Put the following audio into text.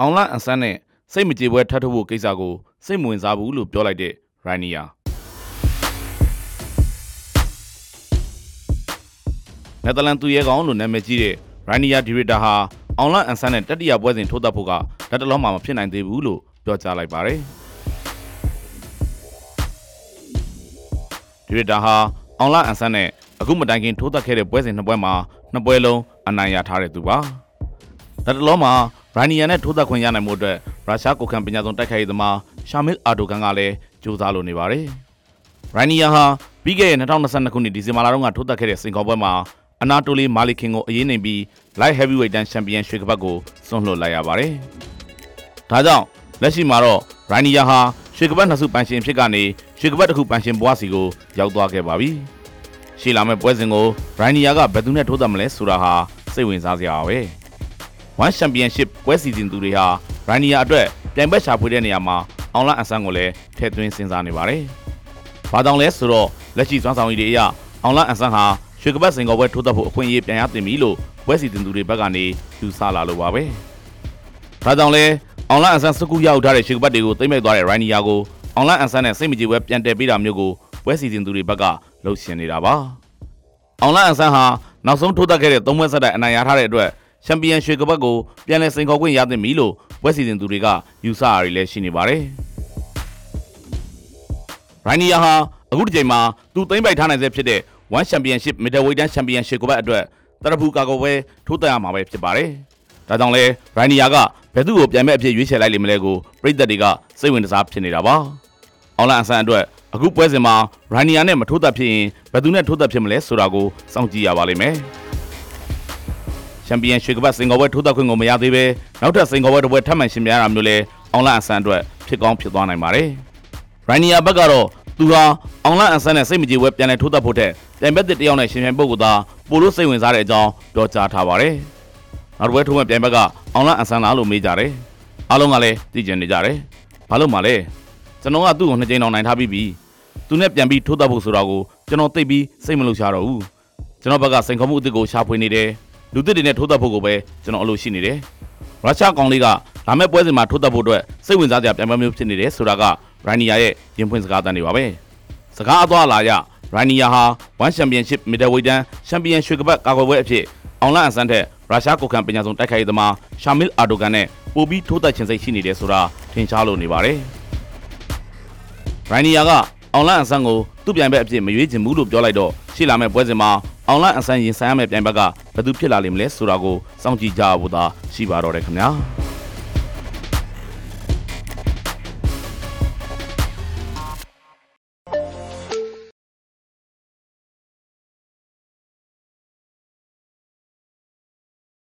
အောင်လအန်ဆန်းနဲ့စိတ်မကြေပွဲထပ်ထုတ်ဖို့ကိစ္စကိုစိတ်မဝင်စားဘူးလို့ပြောလိုက်တဲ့ရိုင်းနီယာနယ်သာလန်သူရဲကောင်လို့နာမည်ကြီးတဲ့ရိုင်းနီယာဒီရတာဟာအောင်လအန်ဆန်းနဲ့တတိယပွဲစဉ်ထိုးသက်ဖို့ကဓာတ်တလုံးမှမဖြစ်နိုင်သေးဘူးလို့ပြောကြားလိုက်ပါတယ်ဒီရတာဟာအောင်လအန်ဆန်းနဲ့အခုမတိုင်ခင်ထိုးသက်ခဲ့တဲ့ပွဲစဉ်နှစ်ပွဲမှာနှစ်ပွဲလုံးအနိုင်ရထားတဲ့သူပါဓာတ်တလုံးမှာ ရိုင်းနီယာနဲ့ထိုးသက်ခွင့်ရနိုင်မှုအတွက်ရုရှားကိုခံပညာဆုံးတိုက်ခိုက်ရေးသမားရှာမစ်အာဒိုကန်ကလည်းကြိုးစားလိုနေပါတယ်ရိုင်းနီယာဟာပြီးခဲ့တဲ့2022ခုနှစ်ဒီဇင်ဘာလတုန်းကထိုးသက်ခဲ့တဲ့စင်ကာပွဲမှာအနာတိုလီမာလီခင်ကိုအရေးနိုင်ပြီး light heavyweight တန်းချန်ပီယံရွှေကပတ်ကိုစွန့်လွှတ်လိုက်ရပါတယ်။ဒါကြောင့်လက်ရှိမှာတော့ရိုင်းနီယာဟာရွှေကပတ်နှစ်စုပန်ရှင်ဖြစ်ကနေရွှေကပတ်တစ်ခုပန်ရှင်ဘွားစီကိုရောက်သွားခဲ့ပါပြီ။ရှေ့လာမယ့်ပွဲစဉ်ကိုရိုင်းနီယာကဘယ်သူနဲ့ထိုးသက်မလဲဆိုတာဟာစိတ်ဝင်စားစရာပါပဲ။ One Championship ပွဲစီစဉ်သူတွေဟာရိုင်းနီယာအတွက်ပြိုင်ဘက်ရှာဖွေတဲ့နေရာမှာအောင်လအဆန်းကိုလည်းထည့်သွင်းစဉ်းစားနေပါတယ်။ဘာကြောင့်လဲဆိုတော့လက်ရှိစွမ်းဆောင်ရည်တွေအရအောင်လအဆန်းဟာရွှေကပတ်စင်ကောပွဲထိုးသက်ဖို့အခွင့်အရေးပြန်ရတင်ပြီလို့ပွဲစီတင်သူတွေဘက်ကနေယူဆလာလို့ပါပဲ။ဒါကြောင့်လဲအောင်လအဆန်းစကူရောက်ထားတဲ့ရွှေကပတ်တွေကိုသိမ့်မဲ့သွားတဲ့ရိုင်းနီယာကိုအောင်လအဆန်းနဲ့စိတ်မကြည်ပွဲပြန်တည်ပေးတာမျိုးကိုပွဲစီတင်သူတွေဘက်ကလှုပ်ရှင်နေတာပါ။အောင်လအဆန်းဟာနောက်ဆုံးထိုးသက်ခဲ့တဲ့သုံးပွဲဆက်တိုက်အနိုင်ရထားတဲ့အတွက် ချန်ပီယံရွှေကပတ်ကိုပြန်လည်စိန်ခေါ်ခွင့်ရသင့်ပြီလို့ပွဲစီစဉ်သူတွေကယူဆရလည်းရှိနေပါတယ်။ရိုင်းနီယာဟာအခုဒီချိန်မှာသူသိမ့်ပိုက်ထားနိုင်ဆဲဖြစ်တဲ့ One Championship Middleweight Championship ကိုဘက်အတွက်တရဖူကာကိုပဲထိုးတက်ရမှာပဲဖြစ်ပါတယ်။ဒါကြောင့်လဲရိုင်းနီယာကဘယ်သူ့ကိုပြန်မဲ့အဖြစ်ရွေးချယ်လိုက်လိမ့်မလဲကိုပြည်သက်တွေကစိတ်ဝင်စားဖြစ်နေတာပါ။အောင်လန်အဆန်အတွက်အခုပွဲစဉ်မှာရိုင်းနီယာနဲ့မထိုးသက်ဖြစ်ရင်ဘယ်သူနဲ့ထိုးသက်ဖြစ်မလဲဆိုတာကိုစောင့်ကြည့်ရပါလိမ့်မယ်။ ချန်ပီယံရွှေကပတ်စင်ကောပွဲထိုးသက်ခွင့်ကိုမရသေးပဲနောက်ထပ်စင်ကောပွဲတစ်ပွဲထပ်မံရှင်ပြရတာမျိုးလဲအောင်လန်အဆန်အတွက်ဖြစ်ကောင်းဖြစ်သွားနိုင်ပါတယ်။ရိုင်းနီယာဘက်ကတော့သူဟာအောင်လန်အဆန်နဲ့စိတ်မကြည်ပွဲပြန်လည်ထိုးသက်ဖို့တဲ့ပြန်ဘက်တစ်တယောက်နဲ့ရှင်ပြိုင်ပုတ်ကသာပိုလို့စိတ်ဝင်စားတဲ့အကြောင်းပြောကြားထားပါတယ်။နောက်တစ်ပွဲထိုးမဲ့ပြန်ဘက်ကအောင်လန်အဆန်လားလို့မေးကြတယ်။အားလုံးကလည်းသိကျင်နေကြတယ်။ဘာလို့မှလဲကျွန်တော်ကသူ့ကိုနှစ်ကြိမ်တောင်နိုင်ထားပြီးပြီ။သူနဲ့ပြန်ပြီးထိုးသက်ဖို့ဆိုတာကိုကျွန်တော်သိပြီးစိတ်မလို့ရှာတော့ဘူး။ကျွန်တော်ဘက်ကစိန်ခေါ်မှုအစ်စ်ကိုရှာဖွေနေတယ်။ လူသစ်တွေနဲ့ထိုးသက်ဖို့ကိုပဲကျွန်တော်အလိုရှိနေတယ်။ရုရှားကောင်လေးကလာမယ့်ပွဲစဉ်မှာထိုးသက်ဖို့အတွက်စိတ်ဝင်စားစရာပြန်ပွဲမျိုးဖြစ်နေတယ်ဆိုတာကရိုင်းနီယာရဲ့ရင်ဖွင့်စကားတန်းတွေပါပဲ။စကားအသွားလာရရိုင်းနီယာဟာ One Championship Middleweight တန်းချန်ပီယံရွှေကပတ်ကာကွယ်ပွဲအဖြစ်အောင်လအဆန်းထက်ရုရှားကိုခံပညာဆုံးတိုက်ခိုက်ရေးသမားရှာမီလ်အာဒိုဂန်နဲ့ပိုပြီးထိုးသက်ခြင်းစိတ်ရှိနေတယ်ဆိုတာထင်ရှားလို့နေပါတယ်။ရိုင်းနီယာကအောင်လအဆန်းကိုသူ့ပြိုင်ဘက်အဖြစ်မရွေးချင်ဘူးလို့ပြောလိုက်တော့ရှေ့လာမယ့်ပွဲစဉ်မှာ အောင်လအဆန်းရင်ဆိုင်ရမယ့်ပြိုင်ဘက်ကဘယ်သူဖြစ်လာလိမ့်မလဲဆိုတာကိုစောင့်ကြည့်ကြဖို့သာရှိပါတော့တယ်ခင်ဗျာ။